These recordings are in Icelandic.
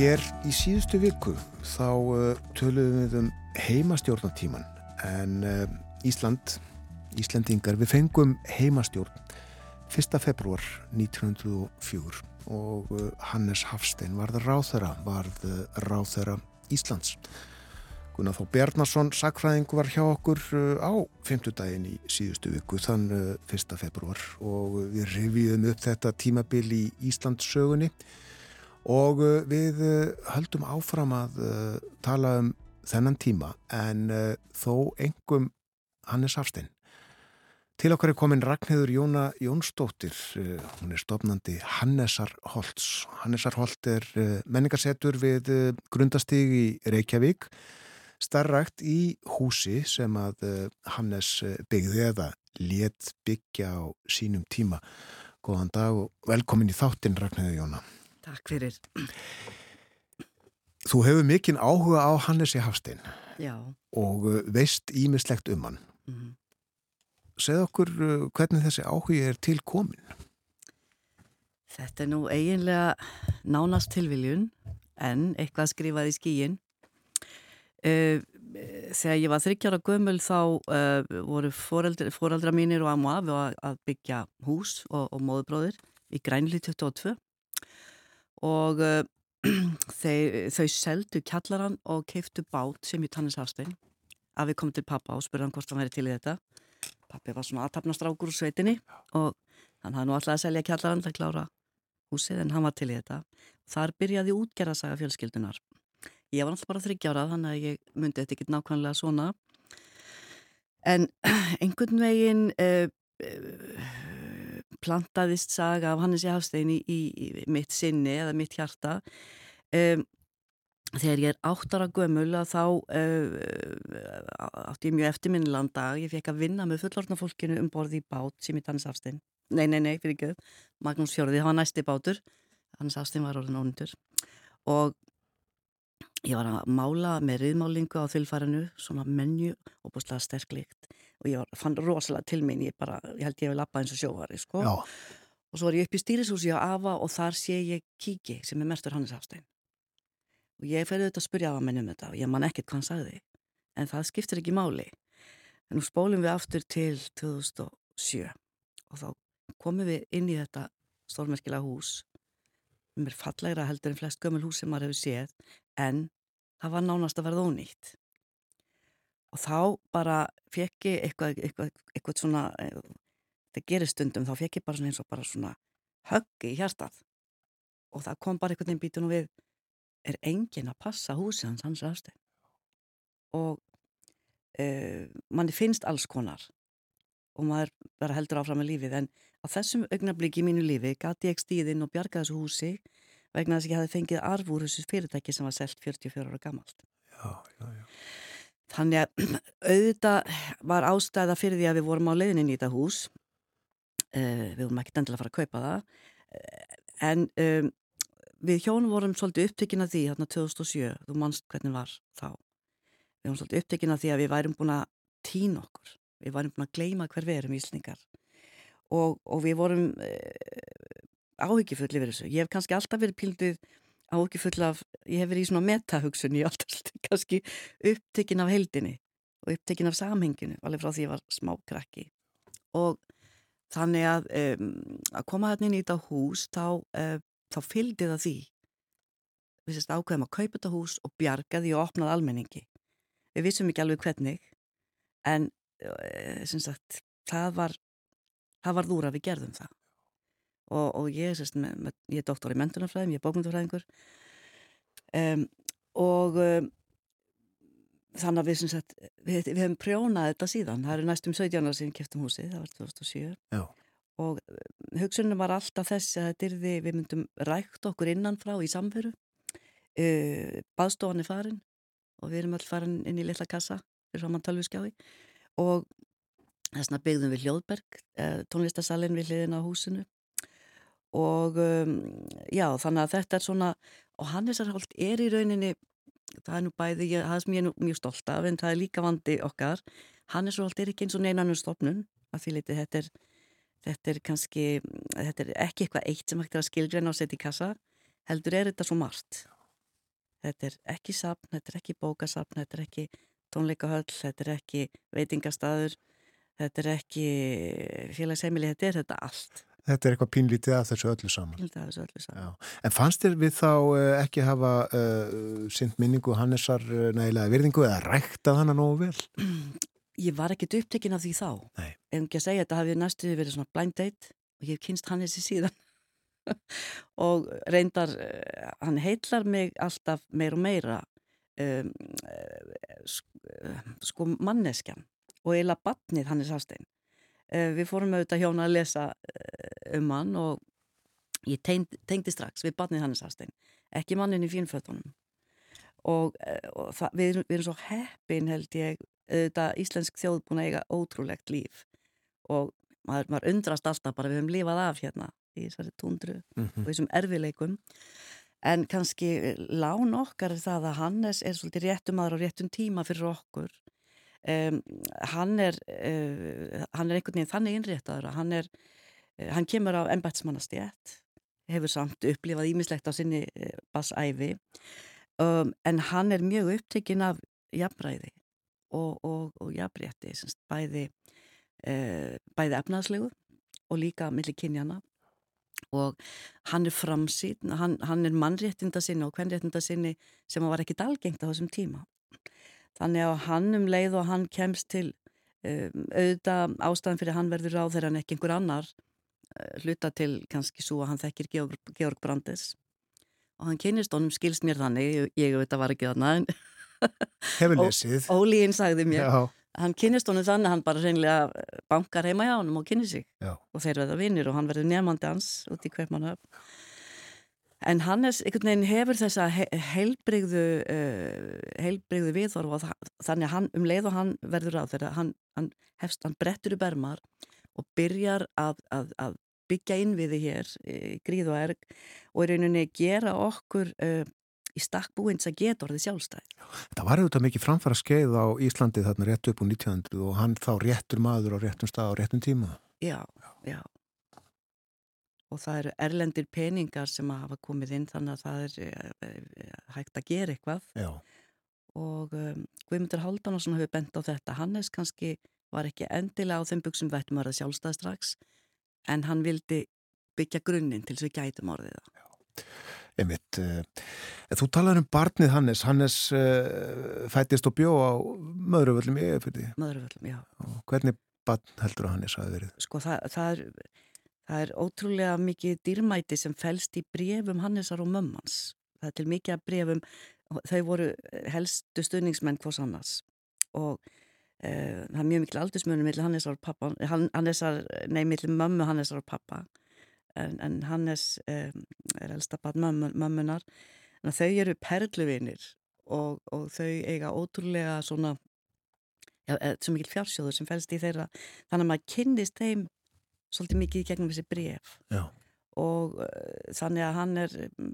Hér í síðustu viku þá uh, töluðum við um heimastjórnatíman en uh, Ísland, Íslandingar, við fengum heimastjórn 1. februar 1904 og uh, Hannes Hafstein varð ráþæra, varð ráþæra Íslands. Gunnar Þó Bjarnason, sakfræðing var hjá okkur á 50 daginn í síðustu viku, þann 1. februar og við reviðum upp þetta tímabil í Íslands sögunni og við höldum áfram að tala um þennan tíma en þó engum Hannes Hafstein. Til okkar er komin Ragnhildur Jóna Jónsdóttir, hún er stofnandi Hannesar Holtz. Hannesar Holt er menningarsetur við grundastig í Reykjavík, starrakt í húsi sem að Hannes byggði eða let byggja á sínum tíma. Góðan dag og velkomin í þáttinn Ragnhildur Jóna. Takk fyrir. Þú hefur mikinn áhuga á Hannesi Hafstein Já. og veist ímislegt um hann. Mm. Segð okkur hvernig þessi áhuga er til komin? Þetta er nú eiginlega nánast tilviljun en eitthvað skrifað í skíin. Uh, þegar ég var þryggjára gömul þá uh, voru foreldra, foreldra mínir og amma að byggja hús og, og móðubróðir í Grænli 22 og uh, þau, þau seldu kjallaran og keiftu bát sem í Tannis Hafstein að við komum til pappa og spurðum hvort hann væri til í þetta. Pappi var svona aðtapnastrákur úr sveitinni og hann hafði nú alltaf að selja kjallaran til að klára húsið en hann var til í þetta. Þar byrjaði útgerðasaga fjölskyldunar ég var alltaf bara þryggjárað þannig að ég myndi þetta ekki nákvæmlega svona. En einhvern veginn uh, uh, plantaðist saga af Hannes Hafstein í, í, í mitt sinni eða mitt hjarta. Um, þegar ég er áttara gömul að þá uh, átti ég mjög eftirminnilegan dag. Ég fekk að vinna með fullortna fólkinu um borði í bát sem í Hannes Hafstein. Nei, nei, nei, fyrir ekki Magnús Fjörði, það var næsti bátur. Hannes Hafstein var orðin ónundur og ég var að mála með riðmálingu á þylfærinu svona menju og búinlega sterklíkt og ég fann rosalega til minn ég, bara, ég held ég að lappa eins og sjófari sko. og svo var ég upp í stýrishúsi á Ava og þar sé ég Kíki sem er mestur Hannes Hafstein. Og ég ferði auðvitað að spyrja Ava menn um þetta og ég man ekkert hvað hann sagði en það skiptir ekki máli. En nú spólum við aftur til 2007 og þá komum við inn í þetta stórmerkilega hús mér fallegra heldur en flest gömul hús sem maður hefur séð en það var nánast að verða ónýtt og þá bara fekk ég eitthvað, eitthvað, eitthvað svona það gerir stundum, þá fekk ég bara svona eins og bara svona höggi í hjartað. Og það kom bara einhvern veginn bítun og við er engin að passa húsið hans hans aðstöð og uh, manni finnst alls konar og maður bara heldur áfram með lífið. En á þessum augnablíki í mínu lífi gati ég stíðinn og bjarga þessu húsi vegna þess að ég hafi fengið arfúr þessu fyrirtæki sem var selt 44 ára gammalt Já, já, já Þannig að auðvitað var ástæða fyrir því að við vorum á leiðinni í þetta hús. Uh, við vorum ekkert endilega að fara að kaupa það. Uh, en um, við hjónum vorum svolítið upptökin að því hérna 2007, þú mannst hvernig var þá. Við vorum svolítið upptökin að því að við værum búin að týna okkur. Við værum búin að gleima hver við erum íslningar. Og, og við vorum uh, áhyggjufulli fyrir þessu. Ég hef kannski alltaf verið pildið áhugifull af, ég hef verið í svona metahugsun í alltaf kannski upptekinn af heldinni og upptekinn af samhenginu alveg frá því ég var smá krakki. Og þannig að um, að koma hérna inn í þetta hús þá, uh, þá fylgdi það því. Við sérst ákveðum að kaupa þetta hús og bjarga því og opnaði almenningi. Við vissum ekki alveg hvernig en uh, sagt, það var það var þúra við gerðum það og, og ég, sérst, með, með, ég er doktor í mentunarfræðum, ég er bókmyndufræðingur um, og um, þannig að við, sagt, við, við hefum prjónað þetta síðan, það eru næstum 17 ára síðan kæftum húsið, það var 2007 Já. og hugsunum var alltaf þess að þetta yrði, við myndum rækt okkur innanfrá í samveru. Uh, baðstofan er farin og við erum öll farin inn í litla kassa fyrir saman tölviskjái og þess vegna byggðum við Hljóðberg uh, tónlistasalinn við hliðin á húsinu og um, já þannig að þetta er svona og Hannesarholt er í rauninni það er nú bæði, ég, það sem ég er nú mjög stolt af en það er líka vandi okkar Hannesarholt er ekki eins og neinanum stofnun að því litið þetta er þetta er kannski, þetta er ekki eitthvað eitt sem hægt er að skilgreina og setja í kassa heldur er þetta svo margt þetta er ekki sapn, þetta er ekki bókasapn, þetta er ekki tónleikahöll, þetta er ekki veitingastadur, þetta er ekki félagsheimili, þetta er þetta allt. Þetta er eitthvað pínlítið að þessu öllu saman. Pínlítið að þessu öllu saman. Já. En fannst þér við þá uh, ekki hafa uh, synd minningu Hannesar uh, nægilega virðingu eða ræktað hana nógu vel? Ég var ekkit upptekinn af því þá. Nei. En ekki að segja, þetta hafi næstuði verið svona blind date og ég hef kynst Hannesi síðan. og reyndar, hann heitlar mig alltaf meir og meira um, sko manneskjan og eila batnið Hannes Hafstein. Við fórum auðvitað hjóna að lesa um hann og ég tengdi, tengdi strax við batnið Hannes Hafstein, ekki mannin í fínfötunum. Og, og það, við, við erum svo heppin held ég auðvitað íslensk þjóð búin að eiga ótrúlegt líf og maður, maður undrast alltaf bara við höfum lifað af hérna í þessari túndru mm -hmm. og þessum erfileikum en kannski lán okkar er það að Hannes er svolítið réttum aðra og réttum tíma fyrir okkur um, hann er uh, hann er einhvern veginn þannig innréttaður hann er, hann kemur á ennbætsmannastjætt hefur samt upplifað ímislegt á sinni uh, bassæfi um, en hann er mjög upptekinn af jafnræði og, og, og jafnrétti bæði, bæði efnaðslegu og líka millir kynjana og hann er framsýn, hann, hann er mannréttinda sinni og hvernréttinda sinni sem var ekki dalgengt á þessum tíma. Þannig að hann um leið og hann kemst til um, auðvitað ástæðan fyrir hann verður á þeirra en ekki einhver annar hluta til kannski svo að hann þekkir Georg, Georg Brandes og hann kynist honum skilst mér þannig, ég, ég auðvitað var ekki en Hefur lesið. Ólíinn sagði mér. Já hann kynist honum þannig að hann bara reynilega eh, bankar heima hjá honum og kynni sig Já. og þeir verða vinnir og hann verður nefnandi hans út í Kveipmannhöf en Hannes einhvern veginn hefur þessa heilbrigðu uh, heilbrigðu viðhorf og þannig að hann um leið og hann verður á þeirra hann, hann, hefst, hann brettur í bermar og byrjar að, að, að byggja innviði hér gríð og erg og í rauninni gera okkur uh, í stakk búins að geta orðið sjálfstæð. Það var auðvitað mikið framfara skeið á Íslandi þarna rétt upp úr 1900 og hann þá réttur maður á réttum stað á réttum tíma. Já, já. Og það eru erlendir peningar sem hafa komið inn þannig að það er eh, hægt að gera eitthvað. Já. Og um, Guðmundur Haldansson hefur bent á þetta. Hannes kannski var ekki endilega á þeim buksum vettum að vera sjálfstæð strax en hann vildi byggja grunninn til þess að við gætum orðið það. Einmitt, uh, þú talar um barnið Hannes, Hannes uh, fættist og bjó á Möðruvöllum í Eifirði. Möðruvöllum, já. Og hvernig barn heldur að Hannes hafi verið? Sko það, það, er, það er ótrúlega mikið dýrmæti sem fælst í brefum Hannesar og mömmans. Það er til mikið brefum, þau voru helstu stuðningsmenn hvors annars og það er mjög mikil aldursmjörnum millir Hannesar og pappa, Hannesar, nei millir mömmu Hannesar og pappa en, en Hannes um, er elstabat mömmunar en þau eru perluvinir og, og þau eiga ótrúlega svona ja, eh, svo mikil fjársjóður sem fælst í þeirra. Þannig að maður kynnist þeim svolítið mikið gegnum þessi bref Já. og uh, þannig að hann er um,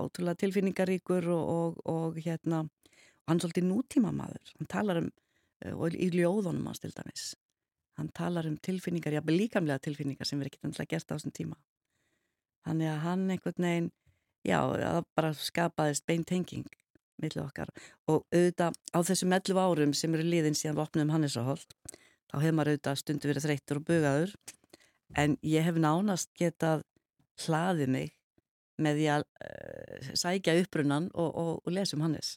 ótrúlega tilfinningaríkur og, og, og hérna hann er svolítið nútíma maður hann talar um, og í ljóðunum hans til dæmis. Hann talar um tilfinningar, jábel líkamlega tilfinningar sem verður ekki alltaf gert á þessum tíma. Þannig að hann einhvern veginn, já, það bara skapaðist beintenging millir okkar. Og auðvitað á þessum 11 árum sem eru liðin síðan við opnum Hannesaholt, þá hefur maður auðvitað stundu verið þreyttur og bugaður. En ég hef nánast getað hlaðið mig með því að uh, sækja upprunnan og, og, og lesa um Hannes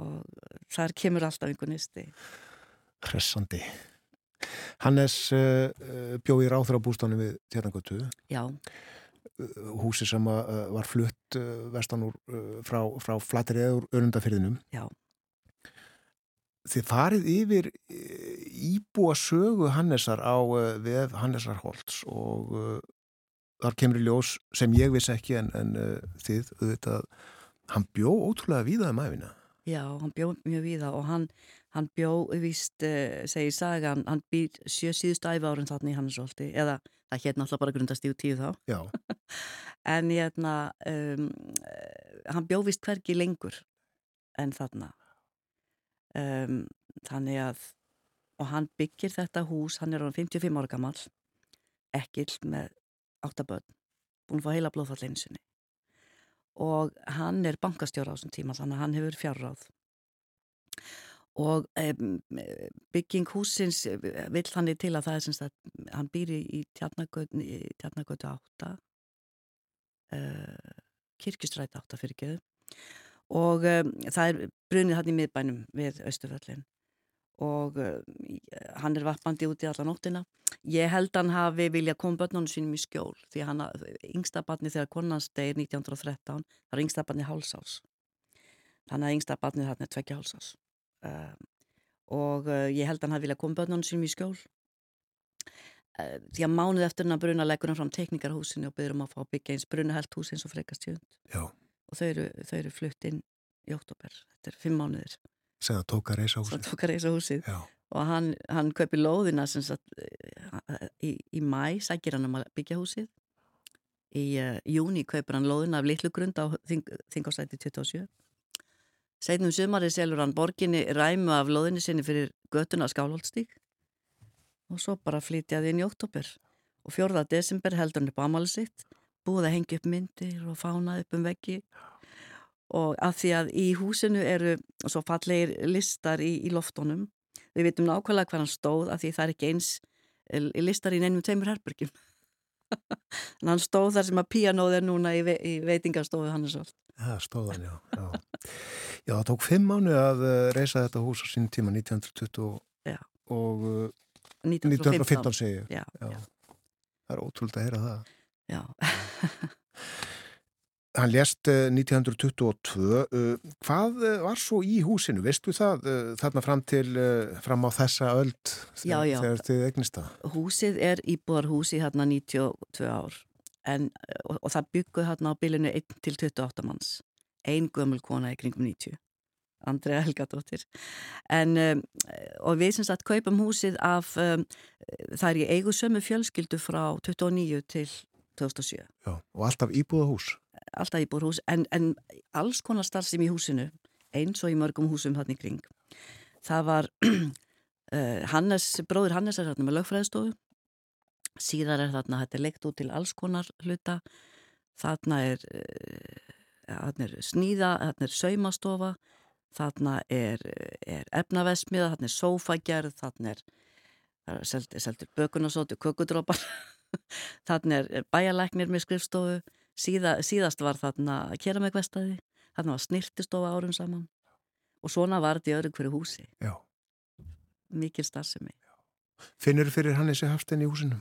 og þar kemur alltaf einhvern nisti. Hressandi. Hannes uh, bjó í ráþrabústanum við Tjarnagötu. Já. Húsi sem var flutt vestan úr frá, frá flatri eður önundafyrðinum. Já. Þið farið yfir íbúa sögu Hannesar á vef Hannesar Holtz og þar kemur í ljós sem ég vissi ekki en, en þið, auðvitað, hann bjó ótrúlega víða um æfina. Já, hann bjó mjög víða og hann Hann bjó, vist, uh, segir sagan, hann býr sjö síðust æfi árin þarna í Hannesólti, eða það hérna alltaf bara grundast í tíu þá. Já. en hérna, um, hann bjó vist hverki lengur en þarna. Um, þannig að, og hann byggir þetta hús, hann er á 55 ára gammal, ekkil með áttaböðn, búin að fá heila blóðfall einsinni. Og hann er bankastjóra á þessum tíma þannig að hann hefur fjárráð. Og um, bygging húsins vill hann í til að það er semst að hann býr í tjarnagötu 8 uh, kirkustræti 8 fyrir geðu og um, það er brunið hann í miðbænum við Östuföllin og uh, hann er vappandi út í alla nóttina. Ég held hann hafi vilja koma börnunum sínum í skjól því hann, yngsta barni þegar konans degir 1913, það er yngsta barni hálsás þannig að yngsta barni þarna er tveggja hálsás um, og uh, ég held að hann hafi viljað koma börnunum sínum í skjól. Uh, því að mánuð eftir hann að bruna leggur hann fram teknikarhúsinu og byrjum að fá byggja eins brunahelt hús eins og frekast jönd og þau eru, þau eru flutt inn í oktober, þetta er fimm mánuðir sem það tók að reysa húsið, tók að reysa húsið. og hann, hann kaupi lóðina sagt, uh, í, í mæ sækir hann um að byggja húsið. Í uh, júni kaupir hann lóðina af litlu grund á þingásæti 27 Seinum sumari selur hann borginni ræmu af loðinni sinni fyrir göttuna skálholtstík og svo bara flytjaði inn í oktober og fjórða desember heldur hann upp ámali sitt, búið að hengja upp myndir og fánað upp um veggi og að því að í húsinu eru svo fallegir listar í, í loftónum, við veitum nákvæmlega hvað hann stóð að því það er ekki eins eh, listar í neinum tveimur herbergjum en hann stóð þar sem að píanóð er núna í, ve í veitingarstofu hann er svolít. Já, stóðan, já, já. Já, það tók fimm mánu að uh, reysa þetta hús á sín tíma 1920 já. og uh, 1915, 1915 segju. Já, já. Það er ótrúld að heyra það. Já. Hann lést 1922. Uh, hvað uh, var svo í húsinu? Vestu það þarna fram til fram á þessa já. þegar þið egnist það? Húsið er íbúarhúsi hérna 92 ár en, og, og það bygguð hérna á bylinu 1 til 28 manns ein gömul kona í kringum 90 Andrea Helgadóttir en um, og við sem sagt kaupum húsið af um, það er í eigu sömu fjölskyldu frá 29 til 2007 Já, og alltaf íbúðahús Alltaf íbúðahús en, en alls konar starfsum í húsinu eins og í mörgum húsum hann í kring. Það var uh, Hannes, bróður Hannes er hérna með lögfræðstofu síðar er þarna þetta er leikt út til alls konar hluta. Þarna er uh, þarna er sníða, þarna er saumastofa, þarna er, er efnavesmiða, þarna er sófagerð, þarna er, er seldur, bökunarsóti, kökudrópar, þarna er bæjalæknir með skrifstofu, Síða, síðast var þarna keramegvestaði, þarna var snirtistofa árum saman og svona var þetta í öðru hverju húsi. Já. Mikið starfsemi. Finnur fyrir Hannessi Hafstein í húsinu?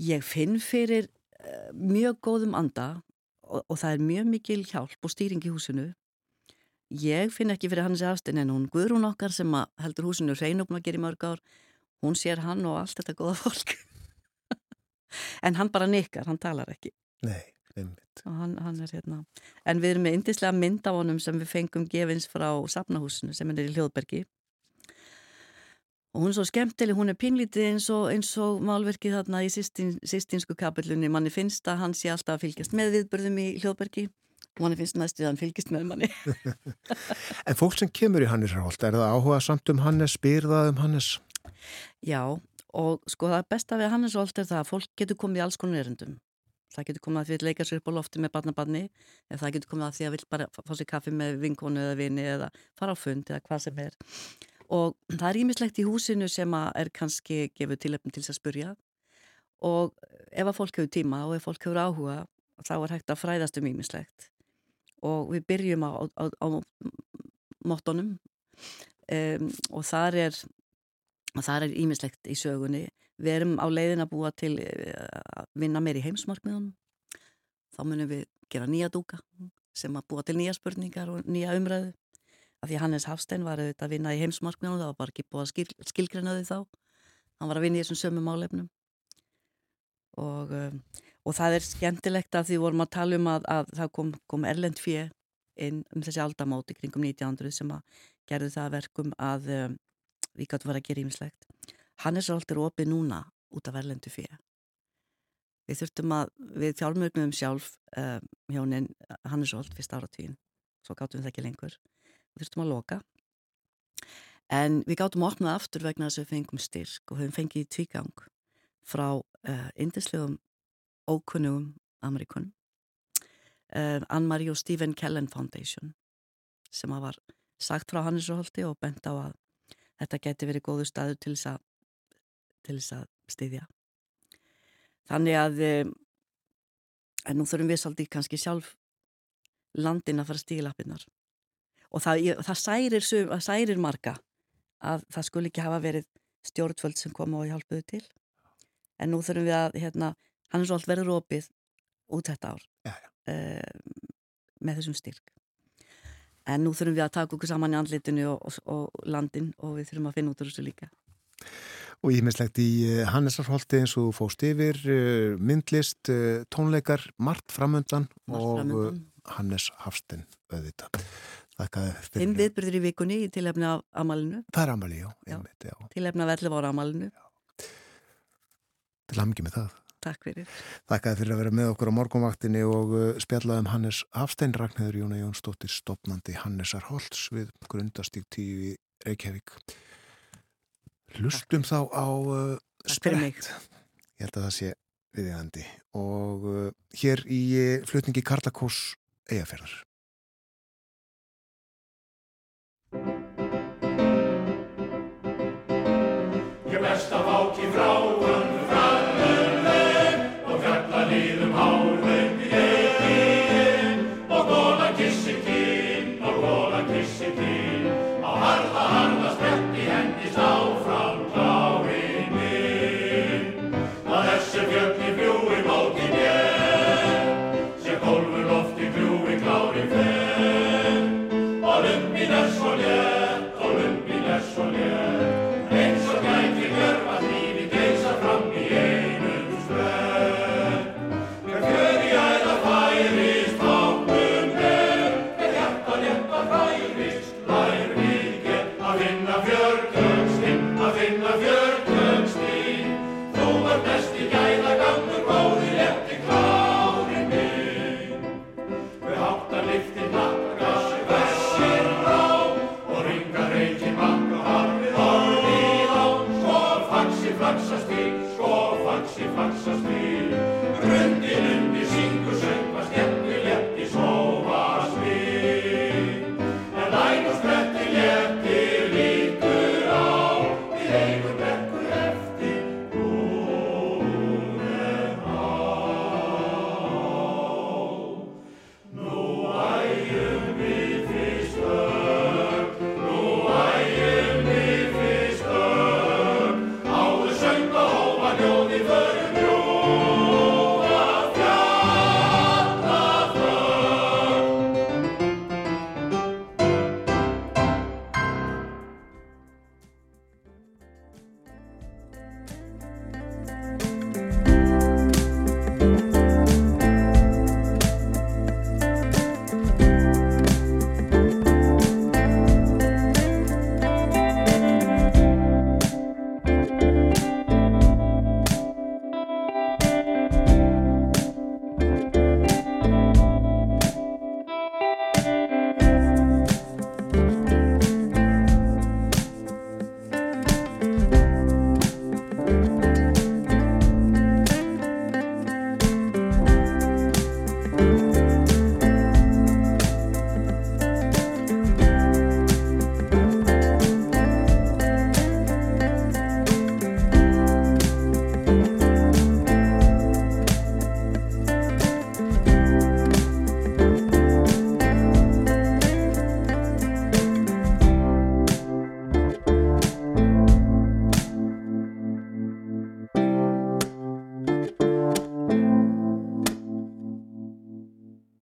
Ég finn fyrir uh, mjög góðum anda og, og það er mjög mikil hjálp og stýring í húsinu ég finn ekki fyrir hans afstinn en hún Guðrún okkar sem heldur húsinu gera í mörg ár hún sér hann og allt þetta góða fólk en hann bara nikkar, hann talar ekki Nei, einmitt. Hann, hann hérna. en við erum með indislega mynd af honum sem við fengum gefins frá Safnahúsinu sem er í Hljóðbergi. Og hún er svo skemmtileg, hún er pinlítið eins og, eins og málverkið þarna í sýstinsku kapillunni, manni finnst að hann sé alltaf að fylgjast með viðbörðum í hljóðbergi. Manni finnst næstu að hann fylgjast með manni. En fólk sem kemur í Hannesarholt, er það áhuga samt um Hannes, spyrðað um Hannes? Já, og sko það besta við Hannesarholt er það að fólk getur komið í alls konar erendum það getur komið að því að leika sér upp á lofti með barnabarni eða það getur komið að því að vil bara fá sér kaffi með vinkonu eða vini eða fara á fund eða hvað sem er. Og það er ímislegt í húsinu sem er kannski gefið tilöfn til þess að spurja og ef að fólk hefur tíma og ef fólk hefur áhuga þá er hægt að fræðast um ímislegt og við byrjum á, á, á móttonum um, og þar er ímislegt í sögunni við erum á leiðin að búa til að vinna meir í heimsmarkmiðunum. Þá munum við gera nýja dúka sem að búa til nýja spurningar og nýja umræðu. Af því Hannes Hafstein var auðvitað að vinna í heimsmarknum það var bara ekki búið að skil, skilgreina því þá. Hann var að vinna í þessum sömu málefnum. Og, um, og það er skemmtilegt að því vorum að tala um að, að það kom, kom Erlend Fjö inn um þessi aldamóti kringum 1900 sem að gerðu það verkum að um, við að vera að gera ímislegt Hannes Rólt er opið núna út af Erlendu Fjö við þurftum að við þjálfmögnum sjálf um, hjónin Hannes Rólt fyrst áratvín svo gáttum við það ekki lengur. Við þurftum að loka. En við gáttum að opna aftur vegna þess að við fengum styrk og við fengið tvígang frá uh, indislegum ókunnugum Amerikunum uh, Ann-Marie og Stephen Kellen Foundation sem að var sagt frá Hannesróldi og bent á að þetta geti verið góðu staður til þess að, til þess að styðja. Þannig að um, en nú þurfum við svolítið kannski sjálf landin að fara stílappinnar og það, það særir, særir marga að það skul ekki hafa verið stjórnvöld sem koma og hjálpuðu til en nú þurfum við að hérna, hann er svolítið verið rópið út þetta ár já, já. Uh, með þessum styrk en nú þurfum við að taka okkur saman í andlitinu og, og, og landin og við þurfum að finna út úr þessu líka Og ímislegt í eh, Hannesarholti eins og fóst yfir, eh, myndlist, tónleikar, margt framöndan og. Hannes Hafstinn auðvitað. Hinn viðbyrður í vikunni í tilefna af amalinu. Það er amali, já. já. já. Af 11 ára amalinu. Til hamngi með það. Takk fyrir. Þakkaði fyrir að vera með okkur á morgunvaktinni og spjallaðum Hannes Hafstein Ragnhjóður Jóna Jónsdóttir stopnandi Hannesar Holtz við grundastík tíu í Reykjavík. Hlustum þá á uh, sprett. Ég held að það sé viðjandi og uh, hér í uh, flutningi Karlakós Eyjafjörðar. Ég verst af áki frá hann